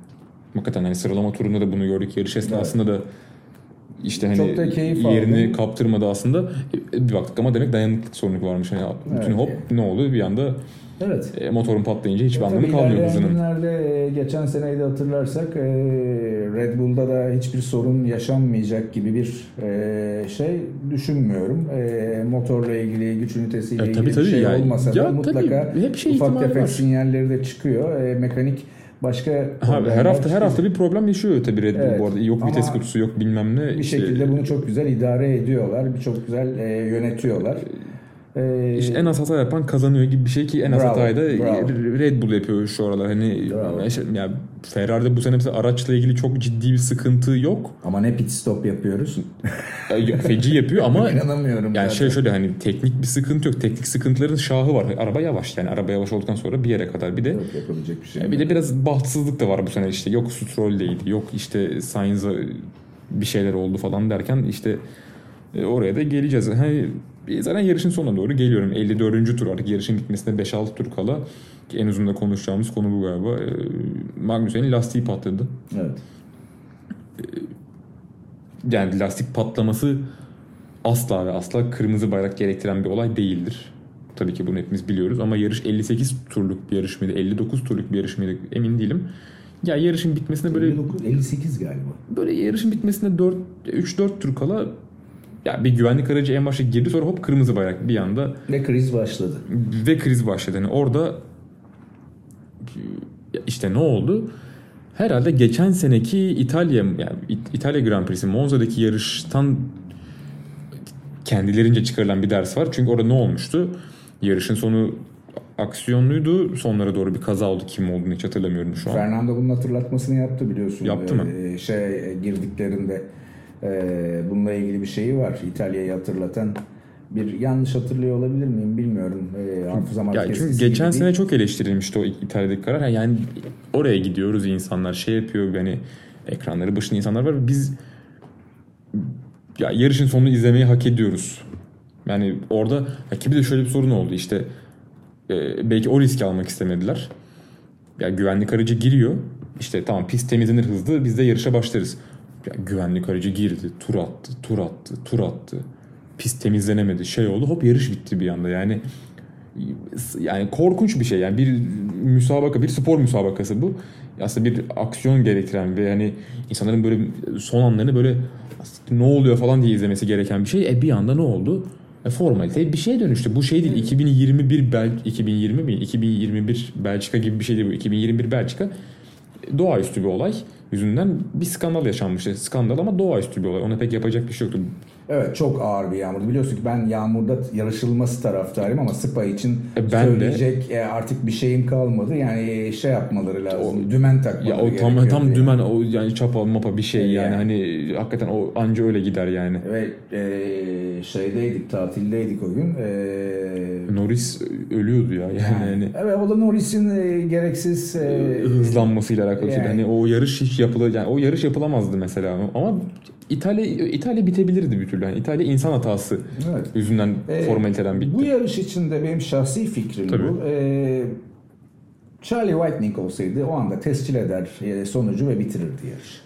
Hakikaten hani sıralama turunda da bunu gördük. Yarış esnasında da işte hani Çok da keyif yerini aldım. kaptırmadı aslında. E, Bir baktık ama demek dayanıklık sorunu varmış. Hani bütün Evet. hop ne oldu bir anda Evet. e, motorun patlayınca hiçbir anlamı Tabii kalmıyor hızının. günlerde e, geçen seneyi de hatırlarsak e, Red Bull'da da hiçbir sorun yaşanmayacak gibi bir e, şey düşünmüyorum. E, Motorla ilgili, güç ünitesiyle ilgili tabii, bir tabii. şey Ya- olmasa da ya, mutlaka tabii. Hep şey ufak tefek var. sinyalleri de çıkıyor. E, mekanik başka Ha, her hafta her hafta bir problem yaşıyor tabii Red Bull Evet. bu arada. Yok Ama vites kutusu yok bilmem ne. bir İşte- şekilde bunu çok güzel idare ediyorlar. Bir çok güzel e, yönetiyorlar. E, İşte en az hata yapan kazanıyor gibi bir şey ki en az Bravo, hatayı da bravo. Red Bull yapıyor şu aralar. Hani işte, ya Ferrari'de bu sene mesela araçla ilgili çok ciddi bir sıkıntı yok. ama ne pit stop yapıyoruz? Ya, Feci yapıyor ama (laughs) İnanamıyorum. yani zaten. şey şöyle hani teknik bir sıkıntı yok. Teknik sıkıntıların şahı var. Araba yavaş yani araba yavaş olduktan sonra bir yere kadar bir de Yok, yapabilecek bir şey. bir de biraz bahtsızlık da var bu sene işte. Yok Stroll'deydi. Yok işte Sainz'a bir şeyler oldu falan derken işte e, oraya da geleceğiz. Hani zaten yarışın sonuna doğru geliyorum. 54. tur artık yarışın bitmesine 5-6 tur kala. Ki en uzun da konuşacağımız konu bu galiba. E, Magnussen'in lastiği patladı. Evet. Yani lastik patlaması asla ve asla kırmızı bayrak gerektiren bir olay değildir. Tabii ki bunu hepimiz biliyoruz ama yarış 58 turluk bir yarış mıydı, 59 turluk bir yarış mıydı emin değilim. Ya yarışın bitmesine böyle 59, 58 galiba. böyle yarışın bitmesine 4 3-4 tur kala ya bir güvenlik aracı en başta girdi sonra hop kırmızı bayrak bir anda Ve kriz başladı. ve kriz başladı. Yani orada işte ne oldu? Herhalde geçen seneki İtalya yani İtalya Grand Prix'si Monza'daki yarıştan kendilerince çıkarılan bir ders var. Çünkü orada ne olmuştu? Yarışın sonu aksiyonluydu. Sonlara doğru bir kaza oldu. Kim olduğunu hiç hatırlamıyorum şu an. Fernando bunun hatırlatmasını yaptı biliyorsun. Yaptı mı? Ee, şey e, girdiklerinde e, bununla ilgili bir şeyi var. İtalya'yı hatırlatan bir yanlış hatırlıyor olabilir miyim bilmiyorum. E, hafızam Ya çünkü geçen sene çok eleştirilmişti o İtalya'daki karar. Yani oraya gidiyoruz insanlar şey yapıyor hani ekranları başında insanlar var. Biz ya yarışın sonunu izlemeyi hak ediyoruz. Yani orada ya ki bir de şöyle bir sorun oldu işte e, belki o riski almak istemediler. Ya güvenlik aracı giriyor. İşte tamam pist temizlenir hızlı biz de yarışa başlarız. Ya güvenlik aracı girdi, tur attı, tur attı, tur attı. Pist temizlenemedi, şey oldu. Hop yarış bitti bir anda. Yani yani korkunç bir şey. Yani bir müsabaka, bir spor müsabakası bu. Aslında bir aksiyon gerektiren ve hani insanların böyle son anlarını böyle ne oluyor falan diye izlemesi gereken bir şey. E bir anda ne oldu? E formalite bir şeye dönüştü. Bu şey değil. 2021 Bel 2020 mi? 2021 Belçika gibi bir şey değil bu. 2021 Belçika doğaüstü bir olay yüzünden bir skandal yaşanmıştı. Skandal ama doğaüstü bir olay. Ona pek yapacak bir şey yoktu. Evet çok ağır bir yağmurdu. Biliyorsun ki ben yağmurda yarışılması taraftarıyım ama Spa için E, ben de. söyleyecek e, artık bir şeyim kalmadı. Yani şey yapmaları lazım. dümen takmaları Ya o tam tam diye. dümen o yani çapa mapa bir şey yani, Yani. hani hakikaten o anca öyle gider yani. Ve e, şeydeydik, tatildeydik o gün. E, Norris ölüyordu ya yani, hani Evet o da Norris'in e, gereksiz e, hızlanmasıyla alakalı yani. Hani o yarış hiç yapıla yani o yarış yapılamazdı mesela ama İtalya İtalya bitebilirdi bir türlü. Yani İtalya insan hatası Evet. yüzünden E, formaliteden bitti. Bu yarış için de benim şahsi fikrim Tabii. bu. E, Charlie Whitening olsaydı o anda tescil eder e, sonucu ve bitirirdi yarış.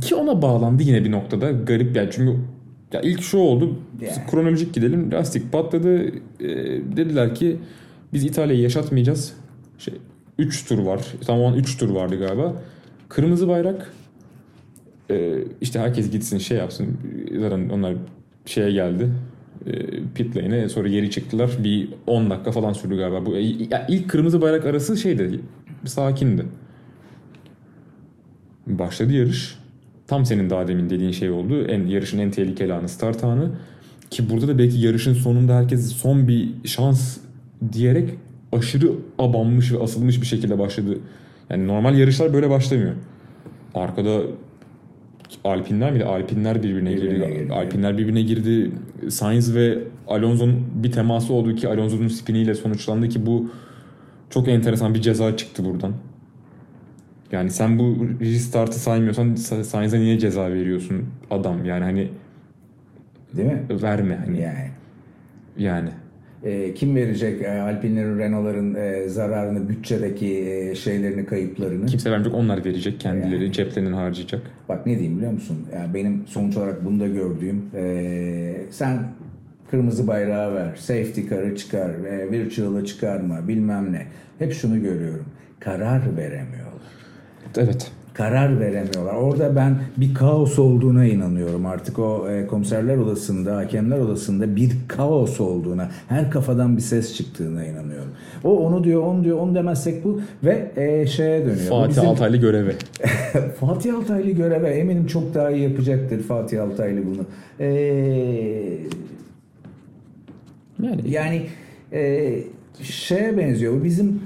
Ki ona bağlandı yine bir noktada garip yani çünkü ya ilk şu oldu. Yani. kronolojik gidelim. Lastik patladı. E, dediler ki biz İtalya'yı yaşatmayacağız. Şey 3 tur var. Tam an 3 tur vardı galiba. Kırmızı bayrak. E, işte herkes gitsin şey yapsın. Zaten onlar şeye geldi. E, pit lane'e. Sonra geri çıktılar. Bir 10 dakika falan sürdü galiba. Bu ya ilk kırmızı bayrak arası şeydi. Sakindi. Başladı yarış. Tam senin daha demin dediğin şey oldu. En yarışın en tehlikeli anı start anı. Ki burada da belki yarışın sonunda herkes son bir şans diyerek aşırı abanmış ve asılmış bir şekilde başladı. Yani normal yarışlar böyle başlamıyor. Arkada Alpinler miydi? Alpinler birbirine, Birbirine girdi. girdi. Alpinler birbirine girdi. Sainz ve Alonso'nun bir teması oldu ki Alonso'nun spiniyle sonuçlandı ki bu çok enteresan bir ceza çıktı buradan. Yani sen bu restart'ı saymıyorsan Sa- Sainz'e niye ceza veriyorsun adam yani hani Değil mi? verme hani Yani. yani. E, kim verecek e, Alpine'lerin, Renault'ların e, zararını, bütçedeki e, şeylerini, kayıplarını? Kimse vermeyecek, onlar verecek. Kendileri yani. ceplerinden harcayacak. Bak ne diyeyim biliyor musun? Yani benim sonuç olarak bunu da gördüğüm e, sen kırmızı bayrağı ver, safety car'ı çıkar, e, virtual'ı çıkarma, bilmem ne. Hep şunu görüyorum. Karar veremiyorlar. Evet karar veremiyorlar. Orada ben bir kaos olduğuna inanıyorum. Artık o e, komiserler odasında, hakemler odasında bir kaos olduğuna, her kafadan bir ses çıktığına inanıyorum. O onu diyor, onu diyor, onu demezsek bu ve e, şeye dönüyor. Fatih bizim... Altaylı göreve. (laughs) Fatih Altaylı göreve eminim çok daha iyi yapacaktır Fatih Altaylı bunu. E, yani yani e, şeye benziyor. Bu bizim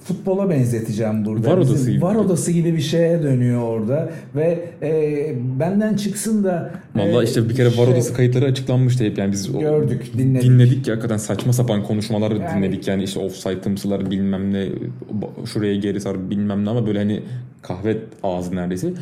futbola benzeteceğim burada. Var odası gibi. Var odası gibi bir şeye dönüyor orada ve e, benden çıksın da Valla e, işte bir kere şey, var odası kayıtları açıklanmıştı hep yani biz gördük, dinledik. Dinledik ya hakikaten saçma sapan konuşmalar yani, dinledik yani işte offside'ımsılar bilmem ne şuraya geri sar bilmem ne ama böyle hani kahve ağzı neredeyse.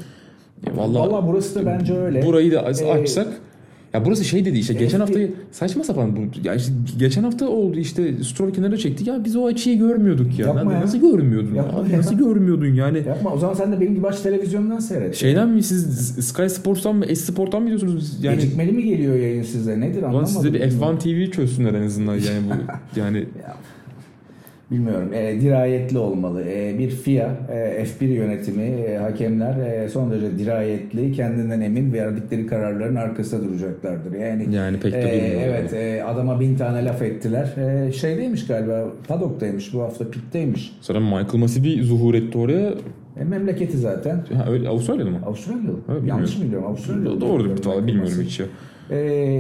Valla Vallahi burası da bence öyle. Burayı da açsak ee, ya burası şey dedi işte geçen hafta saçma sapan bu ya işte geçen hafta oldu işte Stroll kenara çekti ya biz o açıyı görmüyorduk ya. Yapma ya. Nasıl görmüyordun? Yapma ya. Nasıl görmüyordun yani? Yapma o zaman sen de benim gibi aç televizyondan seyret. Şeyden mi siz Sky Sports'tan mı S-Sport'tan mı diyorsunuz? Yani Gecikmeli mi geliyor yayın size? Nedir anlamadım. Size bir F1 TV çözsünler en azından yani bu (laughs) yani ya bilmiyorum e, dirayetli olmalı. E, bir FIA, e, F1 yönetimi, e, hakemler e, son derece dirayetli, kendinden emin verdikleri kararların arkasında duracaklardır. Yani, yani pek de e, Evet, e, adama bin tane laf ettiler. E, şeydeymiş galiba, Paddock'taymış bu hafta, pitteymiş. Sonra Michael Masi bir zuhur etti oraya. E, memleketi zaten. Ha, öyle Avustralyalı mı? Avustralyalı. Yanlış mı biliyorum? Avustralyalı. Doğrudur. Bilmiyorum hiç ya. Ee,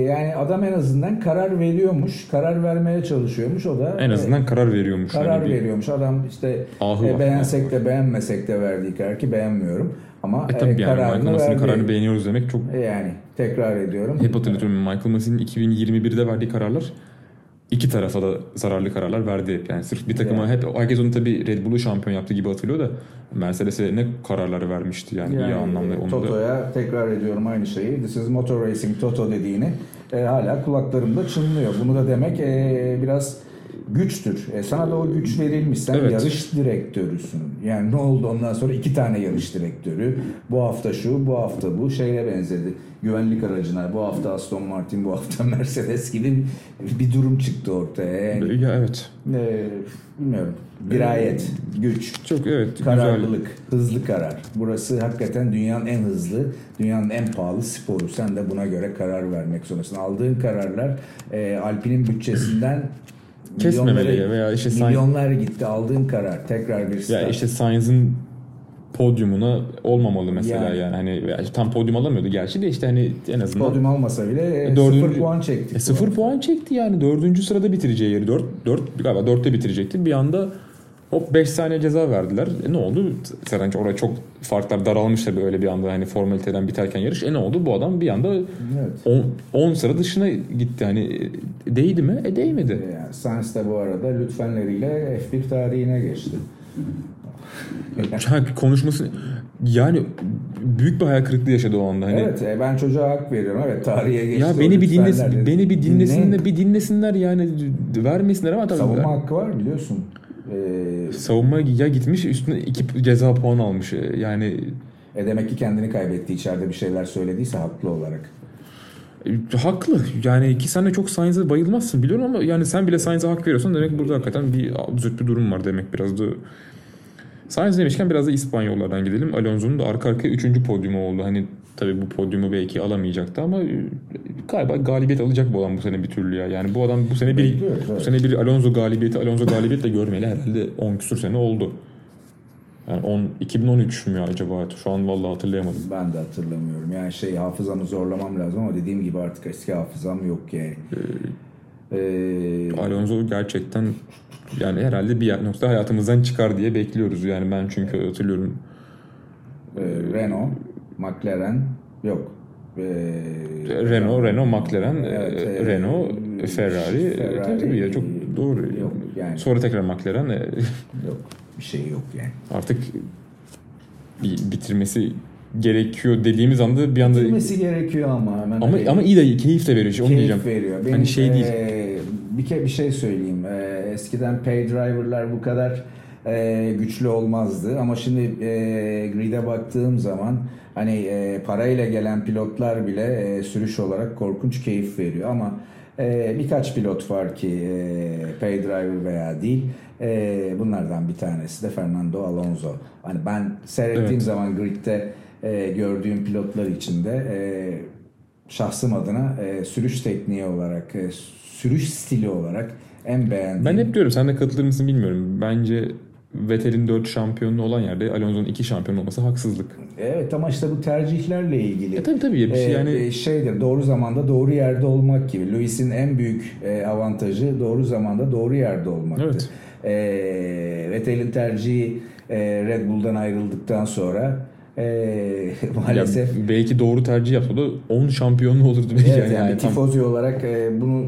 yani adam en azından karar veriyormuş, karar vermeye çalışıyormuş. O da en azından e, karar veriyormuş. Karar veriyormuş. Adam işte e, beğensek de beğenmesek de verdiği karar ki beğenmiyorum. Ama e, tabii e, yani kararını Michael Massey'nin kararını beğeniyoruz demek çok... E, yani tekrar ediyorum. Hep hatırlıyorum Michael Massey'nin 2021'de verdiği kararlar iki tarafa da zararlı kararlar verdi. Yani sırf bir takıma yani. hep herkes onu tabii Red Bull'u şampiyon yaptı gibi hatırlıyor da Mercedes'e ne kararları vermişti yani, yani iyi anlamda. Onu Toto'ya da... tekrar ediyorum aynı şeyi. This is Motor Racing Toto dediğini e, hala kulaklarımda çınlıyor. Bunu da demek e, biraz güçtür. E, sana da o güç verilmiş. Sen evet. yarış direktörüsün. Yani ne oldu ondan sonra iki tane yarış direktörü. Bu hafta şu, bu hafta bu şeye benzedi. Güvenlik aracına bu hafta Aston Martin, bu hafta (laughs) Mercedes gibi bir durum çıktı ortaya. Yani, ya evet. E, bilmiyorum. Dirayet, güç, çok evet, kararlılık, güzel. hızlı karar. Burası hakikaten dünyanın en hızlı, dünyanın en pahalı sporu. Sen de buna göre karar vermek zorundasın. Aldığın kararlar e, Alpine'in bütçesinden kesmemeli veya işte milyonlar gitti aldığın karar tekrar bir start. Ya işte Sainz'ın podyumuna olmamalı mesela yani, yani hani tam podyum alamıyordu gerçi de işte hani en azından podyum almasa bile e, dördüncü, sıfır puan çekti. E, sıfır puan çekti yani dördüncü sırada bitireceği yeri dört, dört galiba dörtte bitirecekti bir anda Hop 5 saniye ceza verdiler. E ne oldu? Zaten orada çok farklar daralmış tabii öyle bir anda hani formaliteden biterken yarış. E ne oldu? Bu adam bir anda 10 evet. sıra dışına gitti. Hani e, değdi mi? E değmedi. Yani Sainz de bu arada lütfenleriyle F1 tarihine geçti. (laughs) konuşması yani büyük bir hayal kırıklığı yaşadı o anda. Hani, evet e, ben çocuğa hak veriyorum. Evet tarihe geçti. Ya beni bir dinlesin, beni bir dinlesinler, Dinle. bir dinlesinler yani vermesinler ama tabii. Savunma hakkı var biliyorsun. Ee, Savunma ya gitmiş üstüne iki ceza puan almış. Yani e demek ki kendini kaybetti içeride bir şeyler söylediyse haklı olarak. E, haklı. Yani ki sen de çok Sainz'e bayılmazsın biliyorum ama yani sen bile Sainz'e hak veriyorsan demek burada hakikaten bir absürt bir durum var demek biraz da. Sainz demişken biraz da İspanyollardan gidelim. Alonso'nun da arka arkaya 3. podyumu oldu. Hani tabii bu podyumu belki alamayacaktı ama e, galiba galibiyet alacak bu adam bu sene bir türlü ya. Yani bu adam bu sene bir bu sene bir Alonso galibiyeti Alonso galibiyet de görmeli herhalde 10 küsur sene oldu. Yani 10, 2013 mü acaba? Şu an vallahi hatırlayamadım. Ben de hatırlamıyorum. Yani şey hafızamı zorlamam lazım ama dediğim gibi artık eski hafızam yok yani. Ee, ee, Alonso gerçekten yani herhalde bir nokta hayatımızdan çıkar diye bekliyoruz. Yani ben çünkü hatırlıyorum. Ee, Renault, McLaren yok. Ee, Renault, Renault, McLaren, evet, e, Renault, Ferrari, Ferrari tabii, tabii ya çok doğru. Yok yani. Sonra tekrar McLaren. yok bir şey yok yani. Artık bitirmesi gerekiyor dediğimiz anda bir anda bitirmesi gerekiyor ama hemen ama hani, ama iyi de keyif de veriyor. Onu keyif diyeceğim. veriyor. Benim, hani şey değil. E, bir ke bir şey söyleyeyim. Ee, eskiden pay driver'lar bu kadar e, güçlü olmazdı ama şimdi e, grid'e baktığım zaman hani e, parayla gelen pilotlar bile e, sürüş olarak korkunç keyif veriyor ama e, birkaç pilot var ki e, pay driver veya değil. E, bunlardan bir tanesi de Fernando Alonso. Hani ben seyrettiğim Evet. zaman grid'de e, gördüğüm pilotlar içinde e, şahsım adına e, sürüş tekniği olarak, e, sürüş stili olarak en beğendiğim. Ben hep diyorum sen de katılır mısın bilmiyorum. Bence Vettel'in 4 şampiyonluğu olan yerde Alonso'nun 2 şampiyon olması haksızlık. Evet ama işte bu tercihlerle ilgili. E tabii tabii bir şey Ee, yani e, şeydir doğru zamanda doğru yerde olmak gibi. Lewis'in en büyük e, avantajı doğru zamanda doğru yerde olmaktı. Evet. E, Vettel'in tercihi e, Red Bull'dan ayrıldıktan sonra (laughs) e, maalesef ya belki doğru tercih yapsa da 10 şampiyonlu olurdu belki. Evet, yani, yani, bir tam- tifozi olarak e, bunu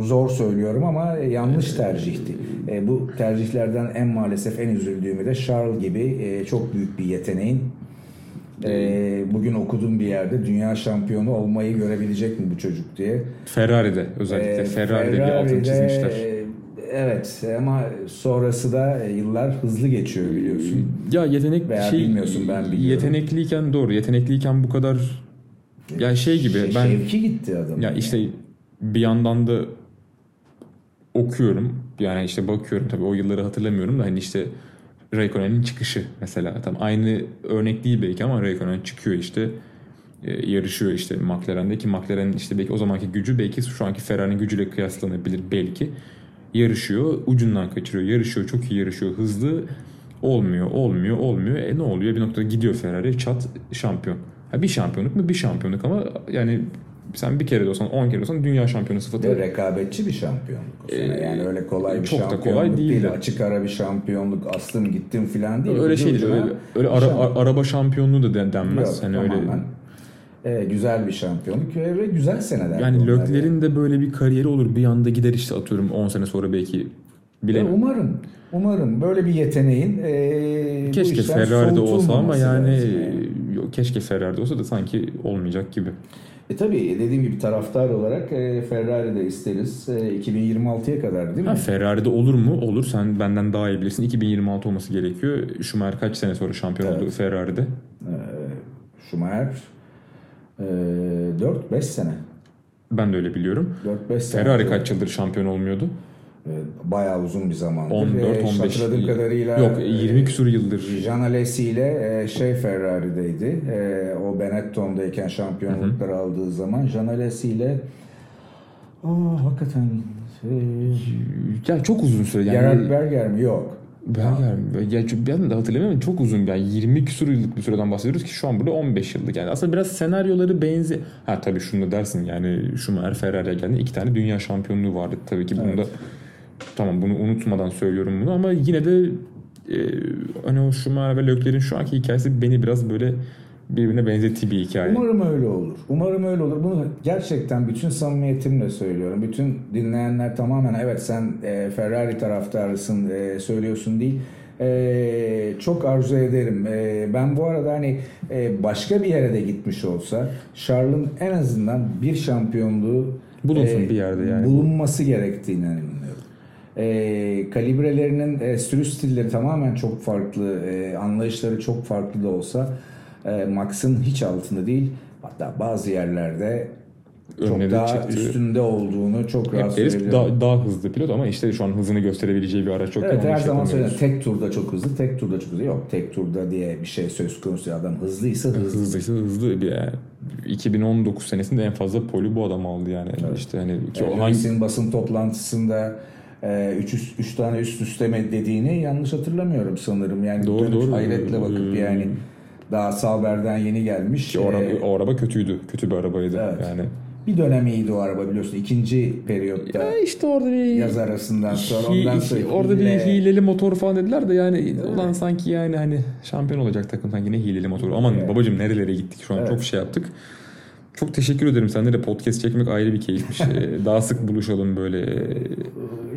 zor söylüyorum ama yanlış tercihti. E, bu tercihlerden en maalesef en üzüldüğümü de Charles gibi e, çok büyük bir yeteneğin e, bugün okudum bir yerde dünya şampiyonu olmayı görebilecek mi bu çocuk diye. Ferrari'de özellikle E, Ferrari'de bir altın çizmişler. e, Evet ama sonrası da e, yıllar hızlı geçiyor biliyorsun. Ya yetenek Veya şey bilmiyorsun, ben biliyorum. yetenekliyken doğru yetenekliyken bu kadar yani şey gibi Şe- ben Şevki gitti adam. ya işte bir yandan da okuyorum yani işte bakıyorum tabii o yılları hatırlamıyorum da hani işte Raikkonen'in çıkışı mesela tam aynı örnek değil belki ama Raikkonen çıkıyor işte e, yarışıyor işte McLaren'de ki McLaren'in işte belki o zamanki gücü belki şu anki Ferrari'nin gücüyle kıyaslanabilir belki yarışıyor ucundan kaçırıyor yarışıyor çok iyi yarışıyor hızlı olmuyor olmuyor olmuyor e ne oluyor bir noktada gidiyor Ferrari çat şampiyon ha, bir şampiyonluk mu bir şampiyonluk ama yani sen bir kere de olsan 10 kere de olsan dünya şampiyonu sıfatı Ve rekabetçi bir şampiyonluk. Ee, yani öyle kolay bir çok da şampiyonluk kolay değil. değildi. Açık ara bir şampiyonluk astım gittim filan değil. öyle şey değil öyle, öyle ara- şampiyon- araba şampiyonluğu da den- denmez Yok, hani öyle Ee, güzel bir şampiyonluk ve ve güzel seneler. yani Lökler'in de böyle bir kariyeri olur bir anda gider işte atıyorum 10 sene sonra belki Ya bilemiyorum. Umarım. Umarım böyle bir yeteneğin bu Keşke Ferrari'de olsa ama yani, yani. yok, keşke Ferrari'de olsa da sanki olmayacak gibi. E tabii dediğim gibi taraftar olarak e, Ferrari'de isteriz. E, 2026'ya kadar değil mi? Ha, Ferrari'de olur mu? Olur. Sen benden daha iyi bilirsin. 2026 olması gerekiyor. Schumacher kaç sene sonra şampiyon Evet. oldu Ferrari'de? E, Schumacher e, 4-5 sene. Ben de öyle biliyorum. 4-5 sene. Ferrari kaç yıldır şampiyon olmuyordu? E, Bayağı uzun bir zamandır. 14, Ve 15. Hatırladığım kadarıyla Yok 20 küsur yıldır. Jean Alesi ile e, şey Ferrari'deydi. E, o Benetton'dayken şampiyonlukları aldığı zaman Jean Alesi ile Aa, hakikaten e, Ya çok uzun süre. Yani, Gerhard Berger mi? Yok. Berger mi? Ya, ben de hatırlamıyorum. Çok uzun. Yani 20 küsur yıllık bir süreden bahsediyoruz ki şu an burada 15 yıllık. Yani aslında biraz senaryoları benzi. Ha tabii şunu da dersin yani Schumacher Ferrari'ye geldi. iki tane dünya şampiyonluğu vardı. Tabii ki bunu da tamam bunu unutmadan söylüyorum bunu ama yine de e, hani o Schumacher ve Leclerc'in şu anki hikayesi beni biraz böyle birbirine benzettiği bir hikaye. Umarım öyle olur. Umarım öyle olur. Bunu gerçekten bütün samimiyetimle söylüyorum. Bütün dinleyenler tamamen evet sen e, Ferrari taraftarısın e, söylüyorsun değil. E, çok arzu ederim. E, ben bu arada hani e, başka bir yere de gitmiş olsa Charles'ın en azından bir şampiyonluğu Bulunsun e, bir yerde yani. Bulunması gerektiğine inanıyorum. E, kalibrelerinin e, sürüş stilleri tamamen çok farklı, e, anlayışları çok farklı da olsa e, Max'ın hiç altında değil. Hatta bazı yerlerde çok daha çıktı. üstünde olduğunu çok rahat söyleyebilirim. daha, daha hızlı pilot ama işte şu an hızını gösterebileceği bir araç yok. Evet her hiç zaman söylüyorum. Tek turda çok hızlı, tek turda çok hızlı. Yok tek turda diye bir şey söz konusu. Adam hızlıysa hızlı. Hızlıysa hızlı. Bir, yani 2019 senesinde en fazla poli bu adam aldı yani. İşte hani ki Yani hangi basın toplantısında 3 üst, üç tane üst üste mi dediğini yanlış hatırlamıyorum sanırım. Yani Doğru, doğru. hayretle bakıp Ee, yani daha Sauber'den yeni gelmiş. ki o, araba, Ee, o araba kötüydü. Kötü bir arabaydı Evet. yani. bir dönem iyiydi o araba biliyorsun. İkinci periyotta Ya işte orada bir yaz arasından sonra hi- ondan hi- sonra orada bir hile- hileli motor falan dediler de yani ulan sanki yani hani şampiyon olacak takım sanki ne hileli motor. Aman Evet. babacım nerelere gittik şu an Evet. çok şey yaptık. Çok teşekkür ederim. Seninle de podcast çekmek ayrı bir keyifmiş. (laughs) Ee, Daha sık buluşalım böyle.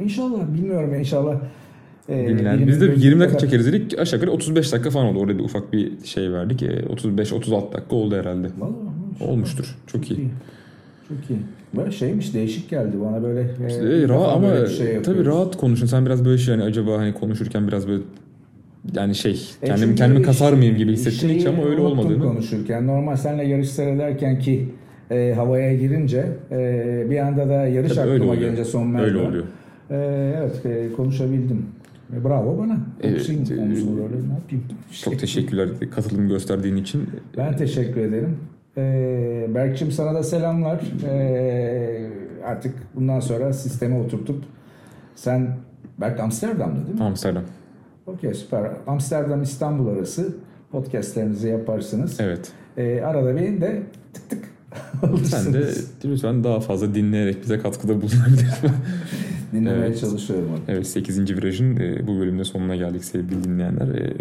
İnşallah bilmiyorum inşallah. Ee, Dinlen. Biz de gözü 20 dakika çekeriz dedik. Aşağı yukarı 35 dakika falan oldu. Orada bir ufak bir şey verdik. Ee, 35-36 dakika oldu herhalde. Vallahi Olmuştur. Çok iyi. Çok iyi. Böyle şeymiş değişik geldi bana böyle. e, ilk rahat ama şey tabii rahat konuşun. Sen biraz böyle şey hani acaba hani konuşurken biraz böyle yani şey E kendimi iş- kasar mıyım gibi hissettim hiç ama öyle olmadığını. konuşurken. Normal seninle yarış seyrederken ki e, havaya girince e, bir anda da yarış Tabii öyle aklıma gelince son Öyle merdiven. oluyor. E, evet e, konuşabildim. E, bravo bana. Evet, e, konusunda böyle ne yapayım? Çok teşekkürler katılım gösterdiğin için. Ben teşekkür ederim. Ee, Berk'cim sana da selamlar. Ee, artık bundan sonra sisteme oturtup sen Berk Amsterdam'da değil mi? Amsterdam. Okey süper. Amsterdam İstanbul arası podcastlerinizi yaparsınız. Evet. Ee, arada bir de tık tık Sen de alırsınız. lütfen daha fazla dinleyerek bize katkıda bulunabilirsin. (laughs) Dinlemeye Evet. çalışıyorum. evet 8. virajın e, bu bölümde sonuna geldik sevgili dinleyenler. E,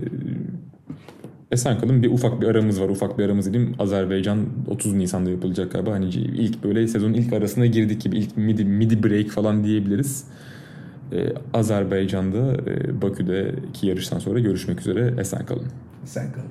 Esen kalın bir ufak bir aramız var. Ufak bir aramız dedim. Azerbaycan 30 Nisan'da yapılacak galiba. Hani ilk böyle sezonun ilk arasına girdik gibi ilk midi, midi break falan diyebiliriz. E, Azerbaycan'da e, Bakü'deki yarıştan sonra görüşmek üzere. Esen kalın. Sen kalın.